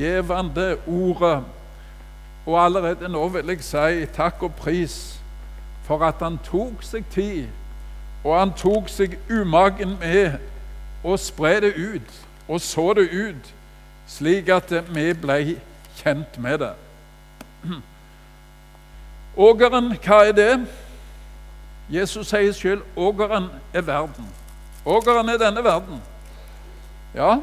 gjevende ordet. Og allerede nå vil jeg si takk og pris for at han tok seg tid, og han tok seg umaken med å spre det ut, og så det ut, slik at vi ble kjent med det. Ågeren, hva er det? Jesus sier selv ågeren er verden. Ågeren er denne verden. Ja,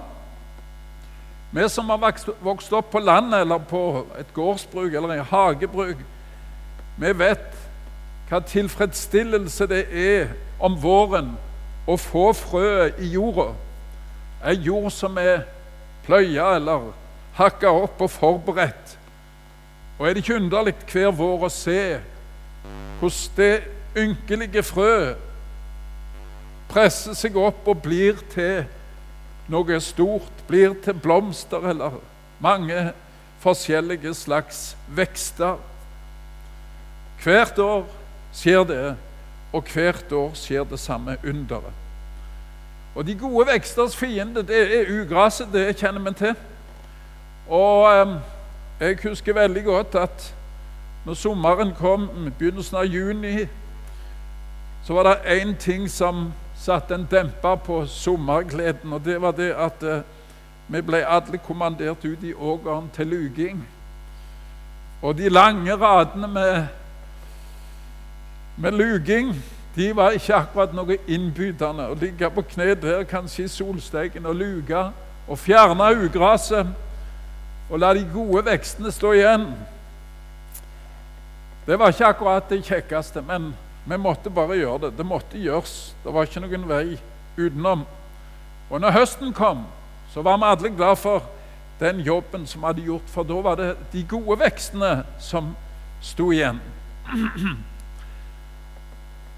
vi som har vokst opp på landet eller på et gårdsbruk eller en hagebruk, vi vet hva tilfredsstillelse det er om våren å få frøet i jorda. Ei jord som er pløya eller hakka opp og forberedt. Og er det ikke underlig hver vår å se hvordan det ynkelige frø presser seg opp og blir til noe stort, blir til blomster eller mange forskjellige slags vekster. Hvert år skjer det, og hvert år skjer det samme underet. Og de gode veksters fiende, det er ugraset, det kjenner vi til. Og jeg husker veldig godt at når sommeren kom, begynnelsen av juni, så var det én ting som satte en demper på sommergleden, og det var det at eh, vi ble alle kommandert ut i ågeren til luging. Og de lange radene med, med luging de var ikke akkurat noe innbydende. Å ligge på kne der, kanskje i solsteken, og luge og fjerne ugraset og la de gode vekstene stå igjen. Det var ikke akkurat det kjekkeste, men vi måtte bare gjøre det. Det måtte gjøres. Det var ikke noen vei utenom. Og når høsten kom, så var vi alle glad for den jobben som vi hadde gjort, for da var det de gode vekstene som sto igjen.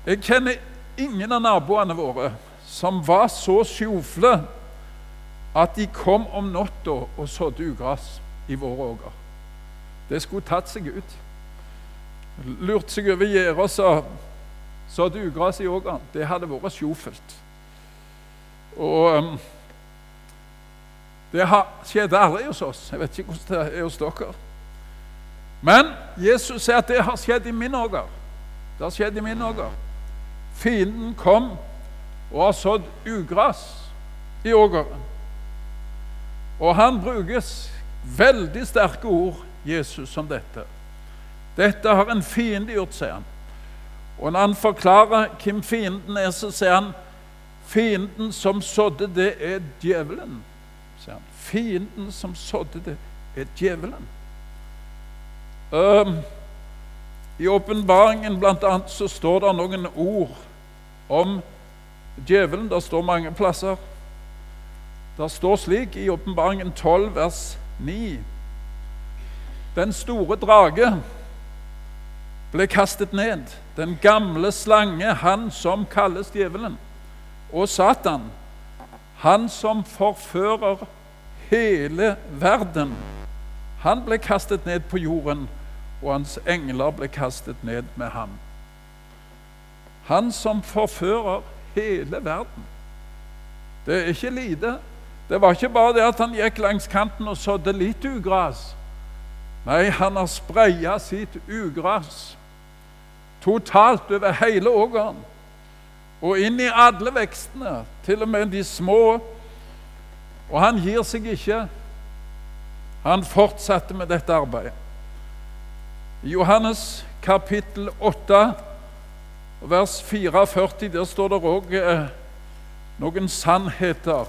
Jeg kjenner ingen av naboene våre som var så sjofle at de kom om natta og sådde ugras i våre åker. Det skulle tatt seg ut. Lurt seg over gjerdet og så hadde ugras i åkeren. Det hadde vært sjofelt. Og um, det skjedde aldri hos oss. Jeg vet ikke hvordan det er hos dere. Men Jesus sier at det har skjedd i min åker. Det har skjedd i min åker. Fienden kom og har sådd ugras i åkeren. Og han brukes veldig sterke ord, Jesus, som dette. Dette har en fiende gjort, sier han. Og når han forklarer hvem fienden er, så sier han fienden som sådde det, er djevelen. sier han. Fienden som sådde det, er djevelen. Um, I åpenbaringen bl.a. så står det noen ord om djevelen. Det står mange plasser. Det står slik i åpenbaringen 12, vers 9. Den store drage ble kastet ned. Den gamle slange, han som kalles djevelen, og Satan, han som forfører hele verden. Han ble kastet ned på jorden, og hans engler ble kastet ned med ham. Han som forfører hele verden. Det er ikke lite. Det var ikke bare det at han gikk langs kanten og sådde litt ugras. Nei, han har spreia sitt ugras totalt over hele åkeren. Og inn i alle vekstene, til og med de små. Og han gir seg ikke. Han fortsatte med dette arbeidet. I Johannes kapittel 8, vers 44, der står det òg eh, noen sannheter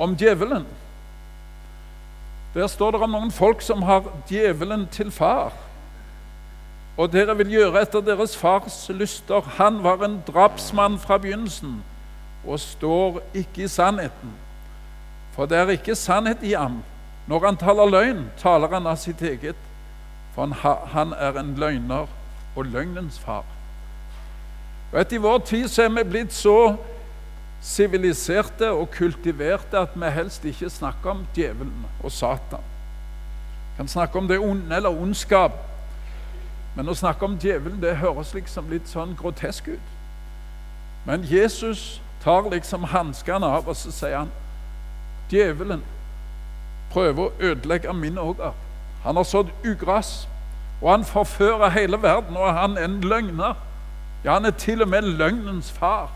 om djevelen. Der står det om noen folk som har djevelen til far og dere vil gjøre etter deres fars lyster. Han var en drapsmann fra begynnelsen og står ikke i sannheten. For det er ikke sannhet i ham. Når han taler løgn, taler han av sitt eget, for han er en løgner og løgnens far. Vet, I vår tid så er vi blitt så siviliserte og kultiverte at vi helst ikke snakker om djevelen og Satan. Vi kan snakke om det onde eller ondskap. Men å snakke om djevelen det høres liksom litt sånn grotesk ut. Men Jesus tar liksom hanskene av, og så sier han djevelen prøver å ødelegge min åker. Han har sådd ugras, og han forfører hele verden, og han er en løgner. Ja, han er til og med løgnens far,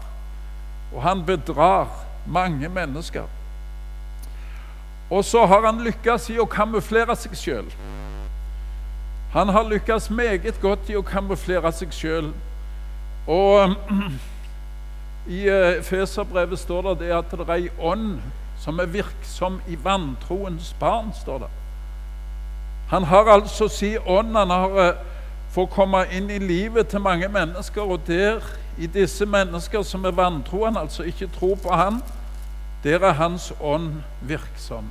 og han bedrar mange mennesker. Og så har han lykkes i å kamuflere seg sjøl. Han har lykkes meget godt i å kamuflere seg sjøl. Og i eh, Feserbrevet står det, det at det er ei ånd som er virksom i vantroens barn, står det. Han har altså si ånd. Han har eh, fått komme inn i livet til mange mennesker, og der, i disse mennesker som er vantroende, altså ikke tror på Han, der er Hans ånd virksom.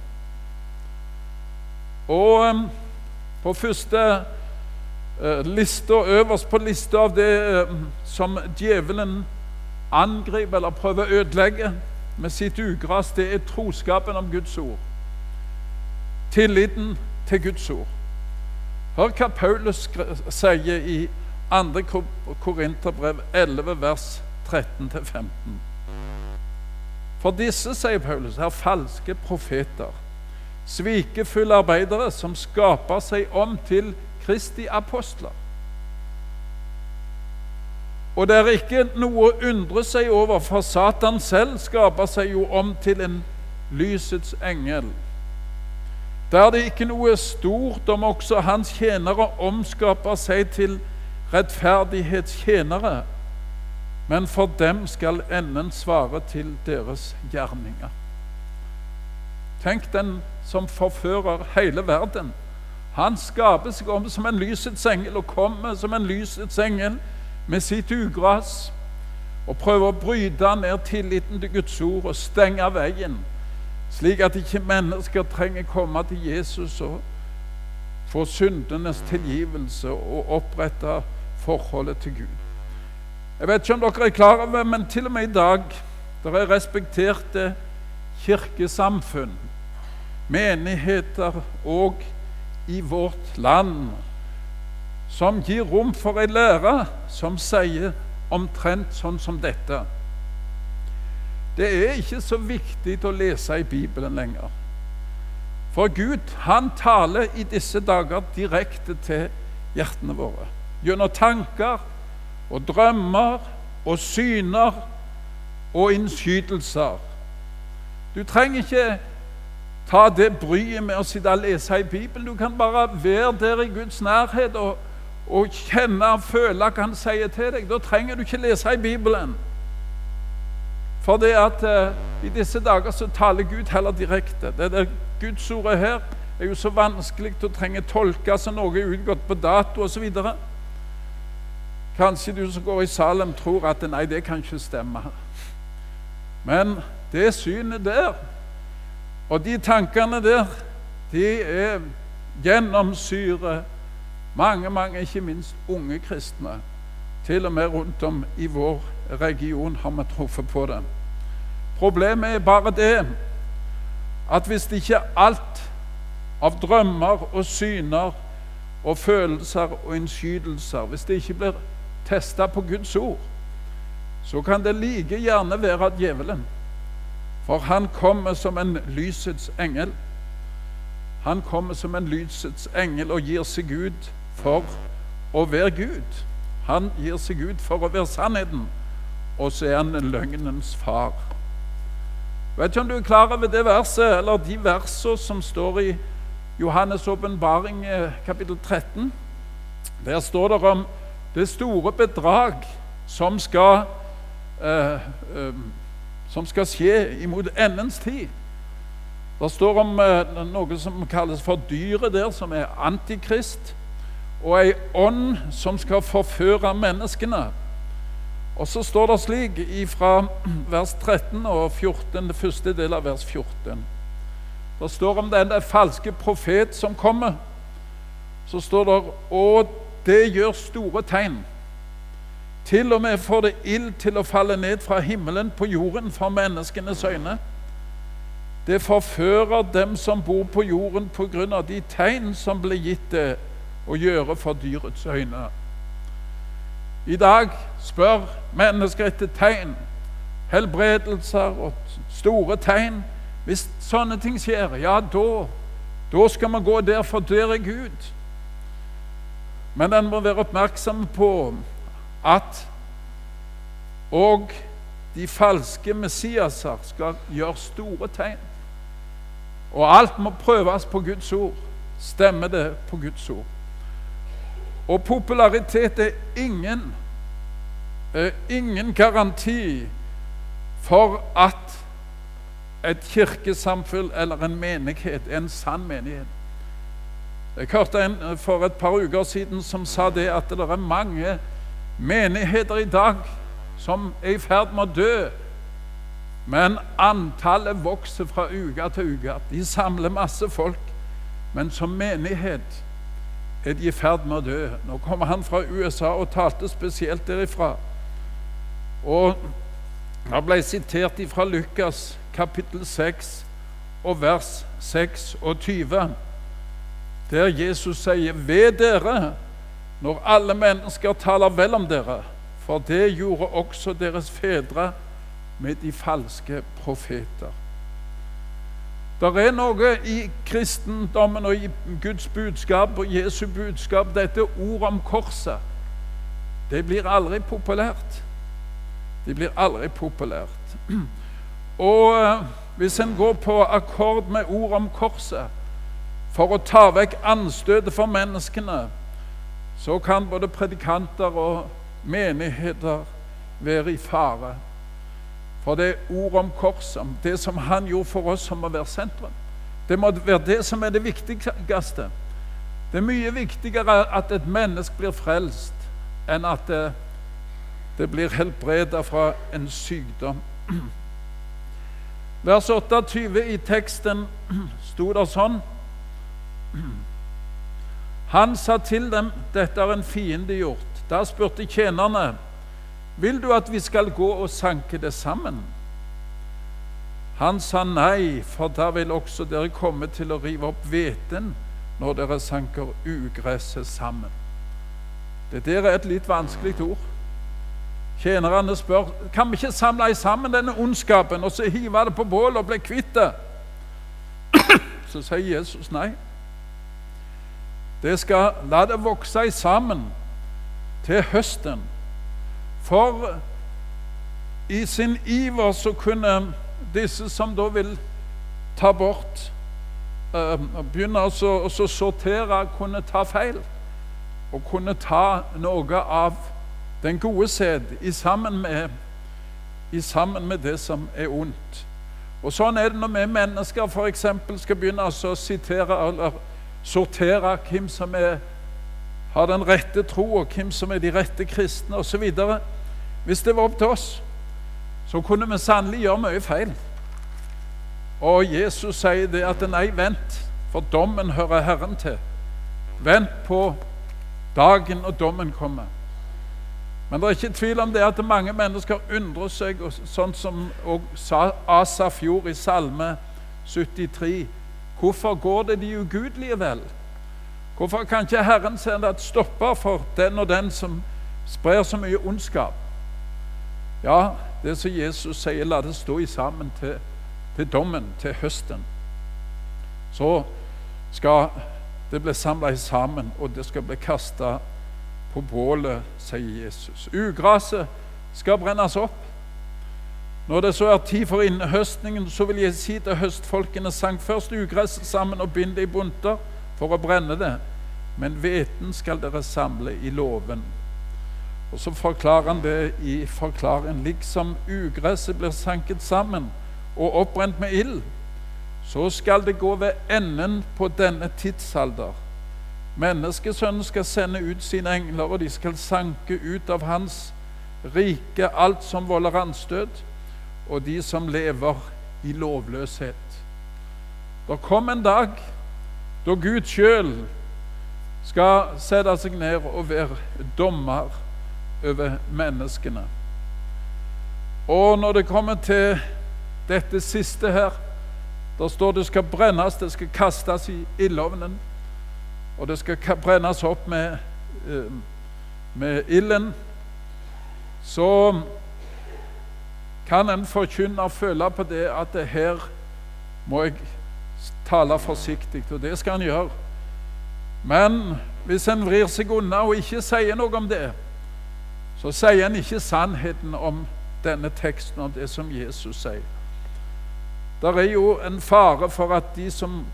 Og um, på første liste lista, øverst på lista av det uh, som djevelen angriper eller prøver å ødelegge med sitt ugras, det er troskapen om Guds ord. Tilliten til Guds ord. Hør hva Paulus sier i 2. Korinterbrev 11, vers 13-15. For disse, sier Paulus, er falske profeter svikefulle arbeidere som skaper seg om til Kristi apostler. Og det er ikke noe å undre seg over, for Satan selv skaper seg jo om til en lysets engel. Da er det ikke noe stort om også hans tjenere omskaper seg til rettferdighetstjenere, men for dem skal enden svare til deres gjerninger. Tenk den som forfører hele verden. Han skaper seg om som en lysets engel og kommer som en lysets engel med sitt ugras og prøver å bryte ned tilliten til Guds ord og stenge veien, slik at ikke mennesker trenger komme til Jesus og få syndenes tilgivelse og opprette forholdet til Gud. Jeg vet ikke om dere er klar over men til og med i dag der er respekterte kirkesamfunn menigheter òg i vårt land som gir rom for ei lære som sier omtrent sånn som dette. Det er ikke så viktig å lese i Bibelen lenger. For Gud han taler i disse dager direkte til hjertene våre. Gjennom tanker og drømmer og syner og innskytelser. Du trenger ikke ta det bryet med å sitte og lese i Bibelen. Du kan bare være der i Guds nærhet og, og kjenne og føle hva Han sier til deg. Da trenger du ikke lese i Bibelen. For det at eh, i disse dager så taler Gud heller direkte. Det der Gudsordet her er jo så vanskelig å trenge tolke så noe er utgått på dato osv. Kanskje du som går i Salem, tror at nei, det kan ikke stemme. Men det synet der og de tankene der, de er gjennomsyrer mange, mange, ikke minst unge kristne. Til og med rundt om i vår region har vi truffet på det. Problemet er bare det at hvis ikke alt av drømmer og syner og følelser og innskytelser Hvis det ikke blir testa på Guds ord, så kan det like gjerne være at djevelen for han kommer som en lysets engel. Han kommer som en lysets engel og gir seg Gud for å være Gud. Han gir seg Gud for å være sannheten, og så er han løgnens far. Vet ikke om du er klar over det verset, eller de versene som står i Johannes' åpenbaring, eh, kapittel 13. Der står det om det store bedrag som skal eh, eh, som skal skje imot endens tid. Det står om eh, noe som kalles for dyret der, som er antikrist, og ei ånd som skal forføre menneskene. Og så står det slik fra vers 13 og 14, det første del av vers 14. Det står om den falske profet som kommer. Så står det Og det gjør store tegn. Til og med får det ild til å falle ned fra himmelen på jorden for menneskenes øyne. Det forfører dem som bor på jorden av de tegn som ble gitt det å gjøre for dyrets øyne. I dag spør mennesker etter tegn, helbredelser og store tegn. Hvis sånne ting skjer, ja, da Da skal man gå der, for der er Gud. Men en må være oppmerksom på at og de falske Messiaser skal gjøre store tegn. Og alt må prøves på Guds ord. Stemmer det på Guds ord? Og popularitet er ingen, er ingen garanti for at et kirkesamfunn eller en menighet er en sann menighet. Jeg hørte en eh, for et par uker siden som sa det at det er mange menigheter i dag som er i ferd med å dø. Men antallet vokser fra uke til uke. De samler masse folk. Men som menighet er de i ferd med å dø. Nå kommer han fra USA og talte spesielt derifra. Og han ble sitert fra Lukas kapittel 6 og vers 26, der Jesus sier ved dere når alle mennesker taler vel om dere, for det gjorde også deres fedre med de falske profeter. Det er noe i kristendommen og i Guds budskap og Jesu budskap, dette ordet om korset. Det blir aldri populært. Det blir aldri populært. Og eh, hvis en går på akkord med ordet om korset for å ta vekk anstøtet for menneskene, så kan både predikanter og menigheter være i fare. For det er ordet om korset, det som han gjorde for oss, som må være sentrum. Det må være det som er det viktigste. Det er mye viktigere at et menneske blir frelst, enn at det, det blir helbredet fra en sykdom. Vers 28 i teksten sto det sånn Han sa til dem, 'Dette er en fiende gjort.' Da spurte tjenerne, 'Vil du at vi skal gå og sanke det sammen?' Han sa nei, for da vil også dere komme til å rive opp hveten når dere sanker ugresset sammen. Det der er et litt vanskelig ord. Tjenerne spør kan vi ikke samle sammen denne ondskapen og så hive det på bålet og bli kvitt det. Så sier Jesus nei. Det skal la det vokse sammen til høsten. For i sin iver så kunne disse som da vil ta bort uh, Begynne å sortere, kunne ta feil. Og kunne ta noe av den gode sæd i sammen med, i sammen med det som er ondt. Og Sånn er det når vi mennesker f.eks. skal begynne å sitere eller sortere hvem som er, har den rette tro, og hvem som er de rette kristne osv. Hvis det var opp til oss, så kunne vi sannelig gjøre mye feil. Og Jesus sier det at nei, vent, for dommen hører Herren til. Vent på dagen og dommen kommer. Men det er ikke tvil om det at mange mennesker undrer seg, sånn som Asaf gjorde i Salme 73. Hvorfor går det de ugudelige vel? Hvorfor kan ikke Herren sende et stopper for den og den som sprer så mye ondskap? Ja, det som Jesus sier, la det stå i sammen til, til dommen, til høsten. Så skal det bli samla sammen, og det skal bli kasta på bålet, sier Jesus. Ugraset skal brennes opp. Når det så er tid for innhøstningen, så vil jeg si til høstfolkene sang først ugresset sammen og bind det i bunter for å brenne det, men hveten skal dere samle i låven. Og så forklarer han det i forklaren. Liksom ugresset blir sanket sammen og oppbrent med ild, så skal det gå ved enden på denne tidsalder Menneskesønnen skal sende ut sine engler, og de skal sanke ut av hans rike alt som volder anstøt, og de som lever i lovløshet. Det kom en dag da Gud sjøl skal sette seg ned og være dommer over menneskene. Og når det kommer til dette siste her, der står det skal brennes, det skal kastes i ildovnen og det skal brennes opp med, eh, med ilden, så kan en forkynner føle på det at det her må jeg tale forsiktig, og det skal en gjøre. Men hvis en vrir seg unna og ikke sier noe om det, så sier en ikke sannheten om denne teksten og det som Jesus sier. Det er jo en fare for at de som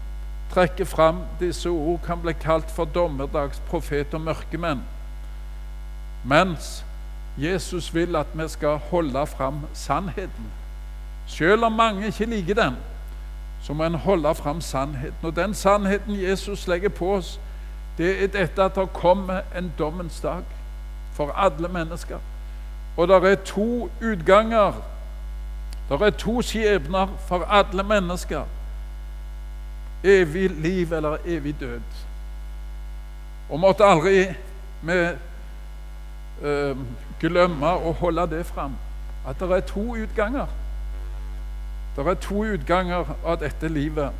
trekker fram disse ord, kan bli kalt for dommedagsprofet og mørkemenn. Mens Jesus vil at vi skal holde fram sannheten. Selv om mange ikke liker den, så må en holde fram sannheten. Og den sannheten Jesus legger på oss, det er dette at det kommer en dommens dag for alle mennesker. Og det er to utganger. Det er to skjebner for alle mennesker. Evig liv eller evig død. Og måtte aldri vi uh, glemme å holde det fram, at det er to utganger. Det er to utganger av dette livet,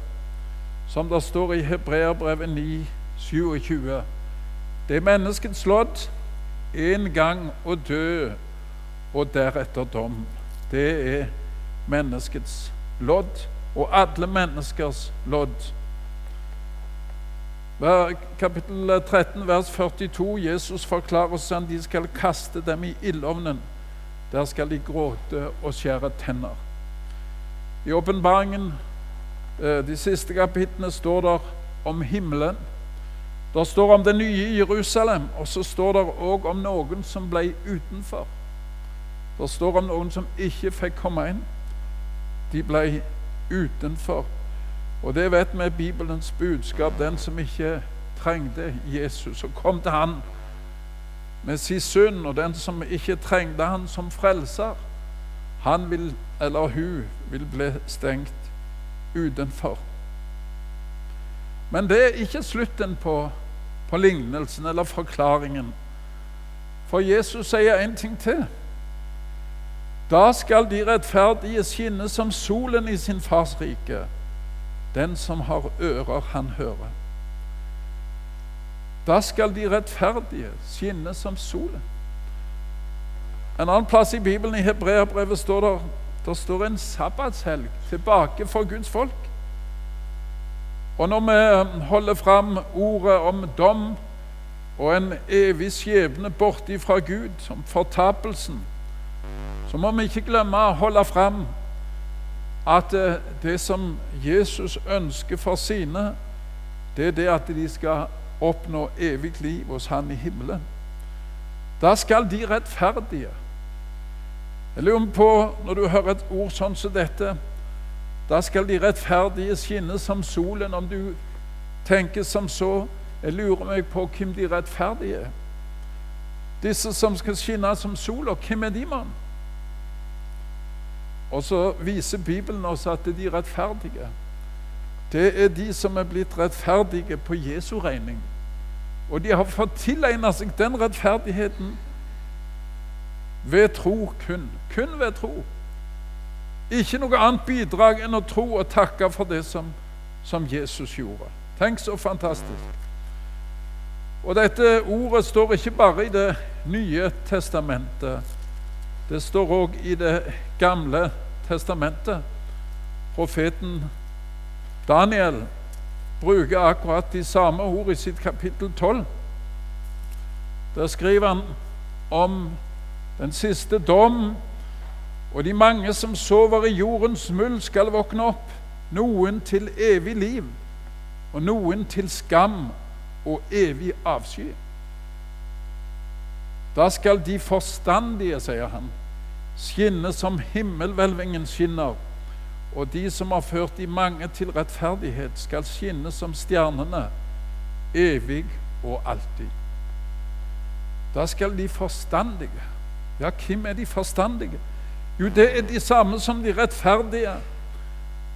som det står i Hebreerbrevet 9, 27. Det er menneskets lodd en gang å dø, og deretter dom. Det er menneskets lodd, og alle menneskers lodd. Kapittel 13, vers 42. Jesus forklarer hvordan de skal kaste dem i ildovnen. Der skal de gråte og skjære tenner. I åpenbaringen, eh, de siste kapitlene, står det om himmelen. Det står om det nye Jerusalem, og så står det òg om noen som ble utenfor. Det står om noen som ikke fikk komme inn. De ble utenfor. Og det vet vi er Bibelens budskap. Den som ikke trengte Jesus, og kom til han med sin synd, og den som ikke trengte han som frelser, han vil, eller hun vil bli stengt utenfor. Men det er ikke slutten på, på lignelsen eller forklaringen. For Jesus sier en ting til. Da skal de rettferdige skinne som solen i sin fars rike. Den som har ører, han hører. Da skal de rettferdige skinne som solen. En annen plass i Bibelen, i Hebreabrevet, står der, der står en sabbatshelg tilbake for Guds folk. Og når vi holder fram ordet om dom og en evig skjebne borte fra Gud, som fortapelsen, så må vi ikke glemme å holde fram at eh, det som Jesus ønsker for sine, det er det at de skal oppnå evig liv hos Han i himmelen. Da skal de rettferdige Jeg lurer på, når du hører et ord sånn som dette Da skal de rettferdige skinne som solen. Om du tenker som så Jeg lurer meg på hvem de rettferdige er. Disse som skal skinne som sola, hvem er de, mann? Og så viser Bibelen oss at de rettferdige, det er de som er blitt rettferdige på Jesu regning. Og de har fått tilegna seg den rettferdigheten ved tro kun. Kun ved tro. Ikke noe annet bidrag enn å tro og takke for det som, som Jesus gjorde. Tenk så fantastisk. Og dette ordet står ikke bare i Det nye testamentet. Det står òg i Det gamle testamentet. Profeten Daniel bruker akkurat de samme ord i sitt kapittel 12. Der skriver han om den siste dom, og de mange som sover i jordens muld, skal våkne opp, noen til evig liv, og noen til skam og evig avsky. Da skal de forstandige, sier han, skinne som himmelhvelvingen skinner, og de som har ført de mange til rettferdighet, skal skinne som stjernene, evig og alltid. Da skal de forstandige Ja, hvem er de forstandige? Jo, det er de samme som de rettferdige.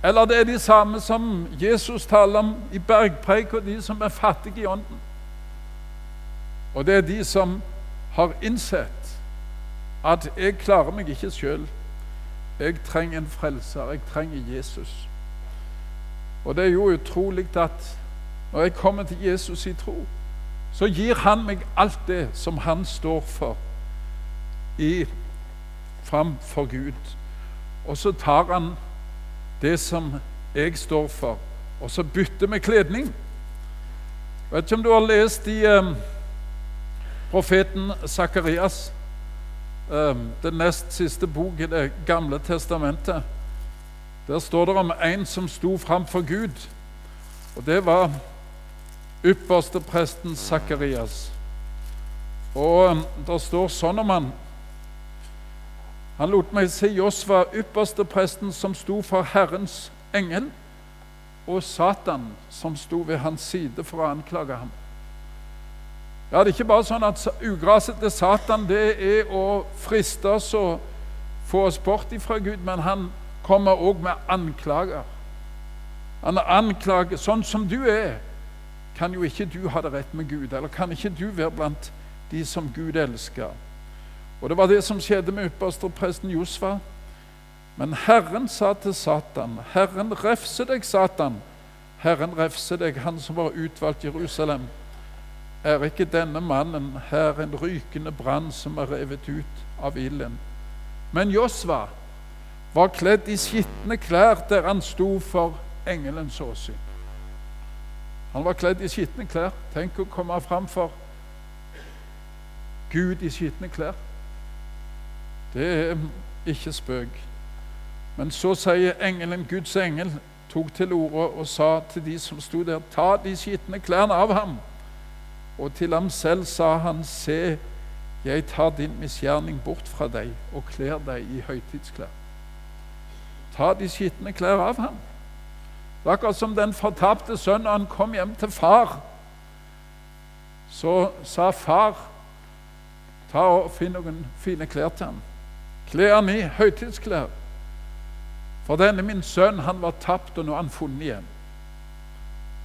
Eller det er de samme som Jesus taler om i bergpreik, og de som er fattige i ånden. Og det er de som har innsett at jeg klarer meg ikke sjøl. Jeg trenger en frelser. Jeg trenger Jesus. Og det er jo utrolig at når jeg kommer til Jesus i tro, så gir han meg alt det som han står for i, framfor Gud. Og så tar han det som jeg står for, Og så bytter vi kledning. Jeg vet ikke om du har lest i um, profeten Sakarias, den nest siste bok i Det gamle testamentet. Der står det om en som sto framfor Gud, og det var ypperste presten Sakarias. Og eh, det står sånn om han Han lot meg se Josva, ypperste presten, som sto for Herrens engel, og Satan, som sto ved hans side for å anklage ham. Ja, Det er ikke bare sånn at ugraset til Satan det er å friste oss og få oss bort ifra Gud, men han kommer òg med anklager. Han anklager sånn som du er, kan jo ikke du ha det rett med Gud, eller kan ikke du være blant de som Gud elsker? Og Det var det som skjedde med ypperstepresten Josfa. Men Herren sa til Satan, Herren refse deg, Satan. Herren refse deg, han som var utvalgt Jerusalem. Er ikke denne mannen her en rykende brann som er revet ut av ilden? Men Josva var kledd i skitne klær der han sto for engelens åsyn. Han var kledd i skitne klær. Tenk å komme fram for Gud i skitne klær. Det er ikke spøk. Men så sier engelen, Guds engel, tok til orde og sa til de som sto der, ta de skitne klærne av ham. Og til ham selv sa han, se, jeg tar din misgjerning bort fra deg og kler deg i høytidsklær. Ta de skitne klær av ham. Det er akkurat som den fortapte sønnen. Han kom hjem til far. Så sa far, ta og finn noen fine klær til ham. Kle han i høytidsklær. For denne min sønn, han var tapt, og nå er han funnet igjen.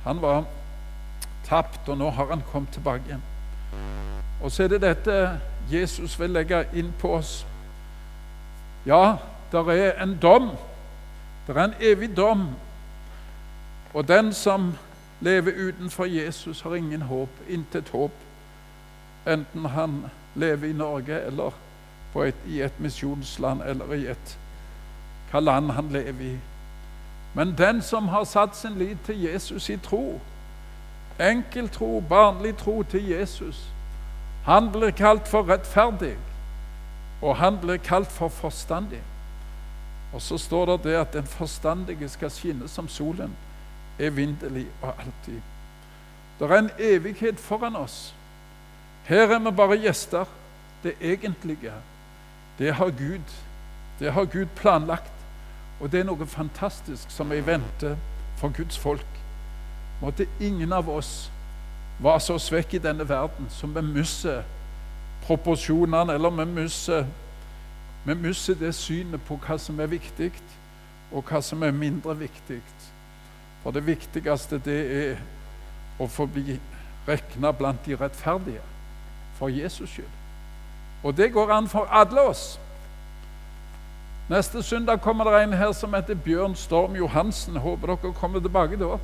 Han var tapt, og nå har han kommet tilbake igjen. Og så er det dette Jesus vil legge inn på oss. Ja, det er en dom. Det er en evig dom og den som lever utenfor Jesus, har ingen håp, intet håp, enten han lever i Norge eller et, i et misjonsland eller i et hva land han lever i. Men den som har satt sin lit til Jesus i tro, enkel tro, barnlig tro til Jesus, han blir kalt for rettferdig, og han blir kalt for forstandig. Og så står det det at den forstandige skal skinne som solen evinnelig og alltid. Det er en evighet foran oss. Her er vi bare gjester. Det egentlige, det har Gud. Det har Gud planlagt. Og det er noe fantastisk som er i vente for Guds folk. Måtte ingen av oss være så svekk i denne verden som vi mister proporsjonene, eller vi mister, vi mister det synet på hva som er viktig, og hva som er mindre viktig. For det viktigste det er å få bli regna blant de rettferdige for Jesus skyld. Og det går an for alle oss. Neste søndag kommer det en her som heter Bjørn Storm Johansen. Håper dere kommer tilbake da.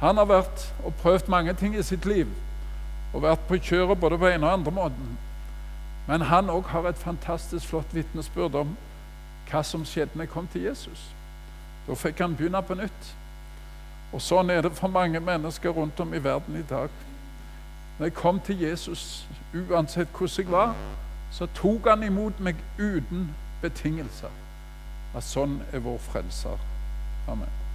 Han har vært og prøvd mange ting i sitt liv og vært på kjøret både på en og andre måten. Men han òg har et fantastisk flott vitnesbyrd om hva som skjedde når jeg kom til Jesus. Da fikk han begynne på nytt. Og sånn er det for mange mennesker rundt om i verden i dag. Når jeg kom til Jesus, uansett hvordan jeg var, så tok han imot meg uten betingelser. At sånn er vår frelser. Amen.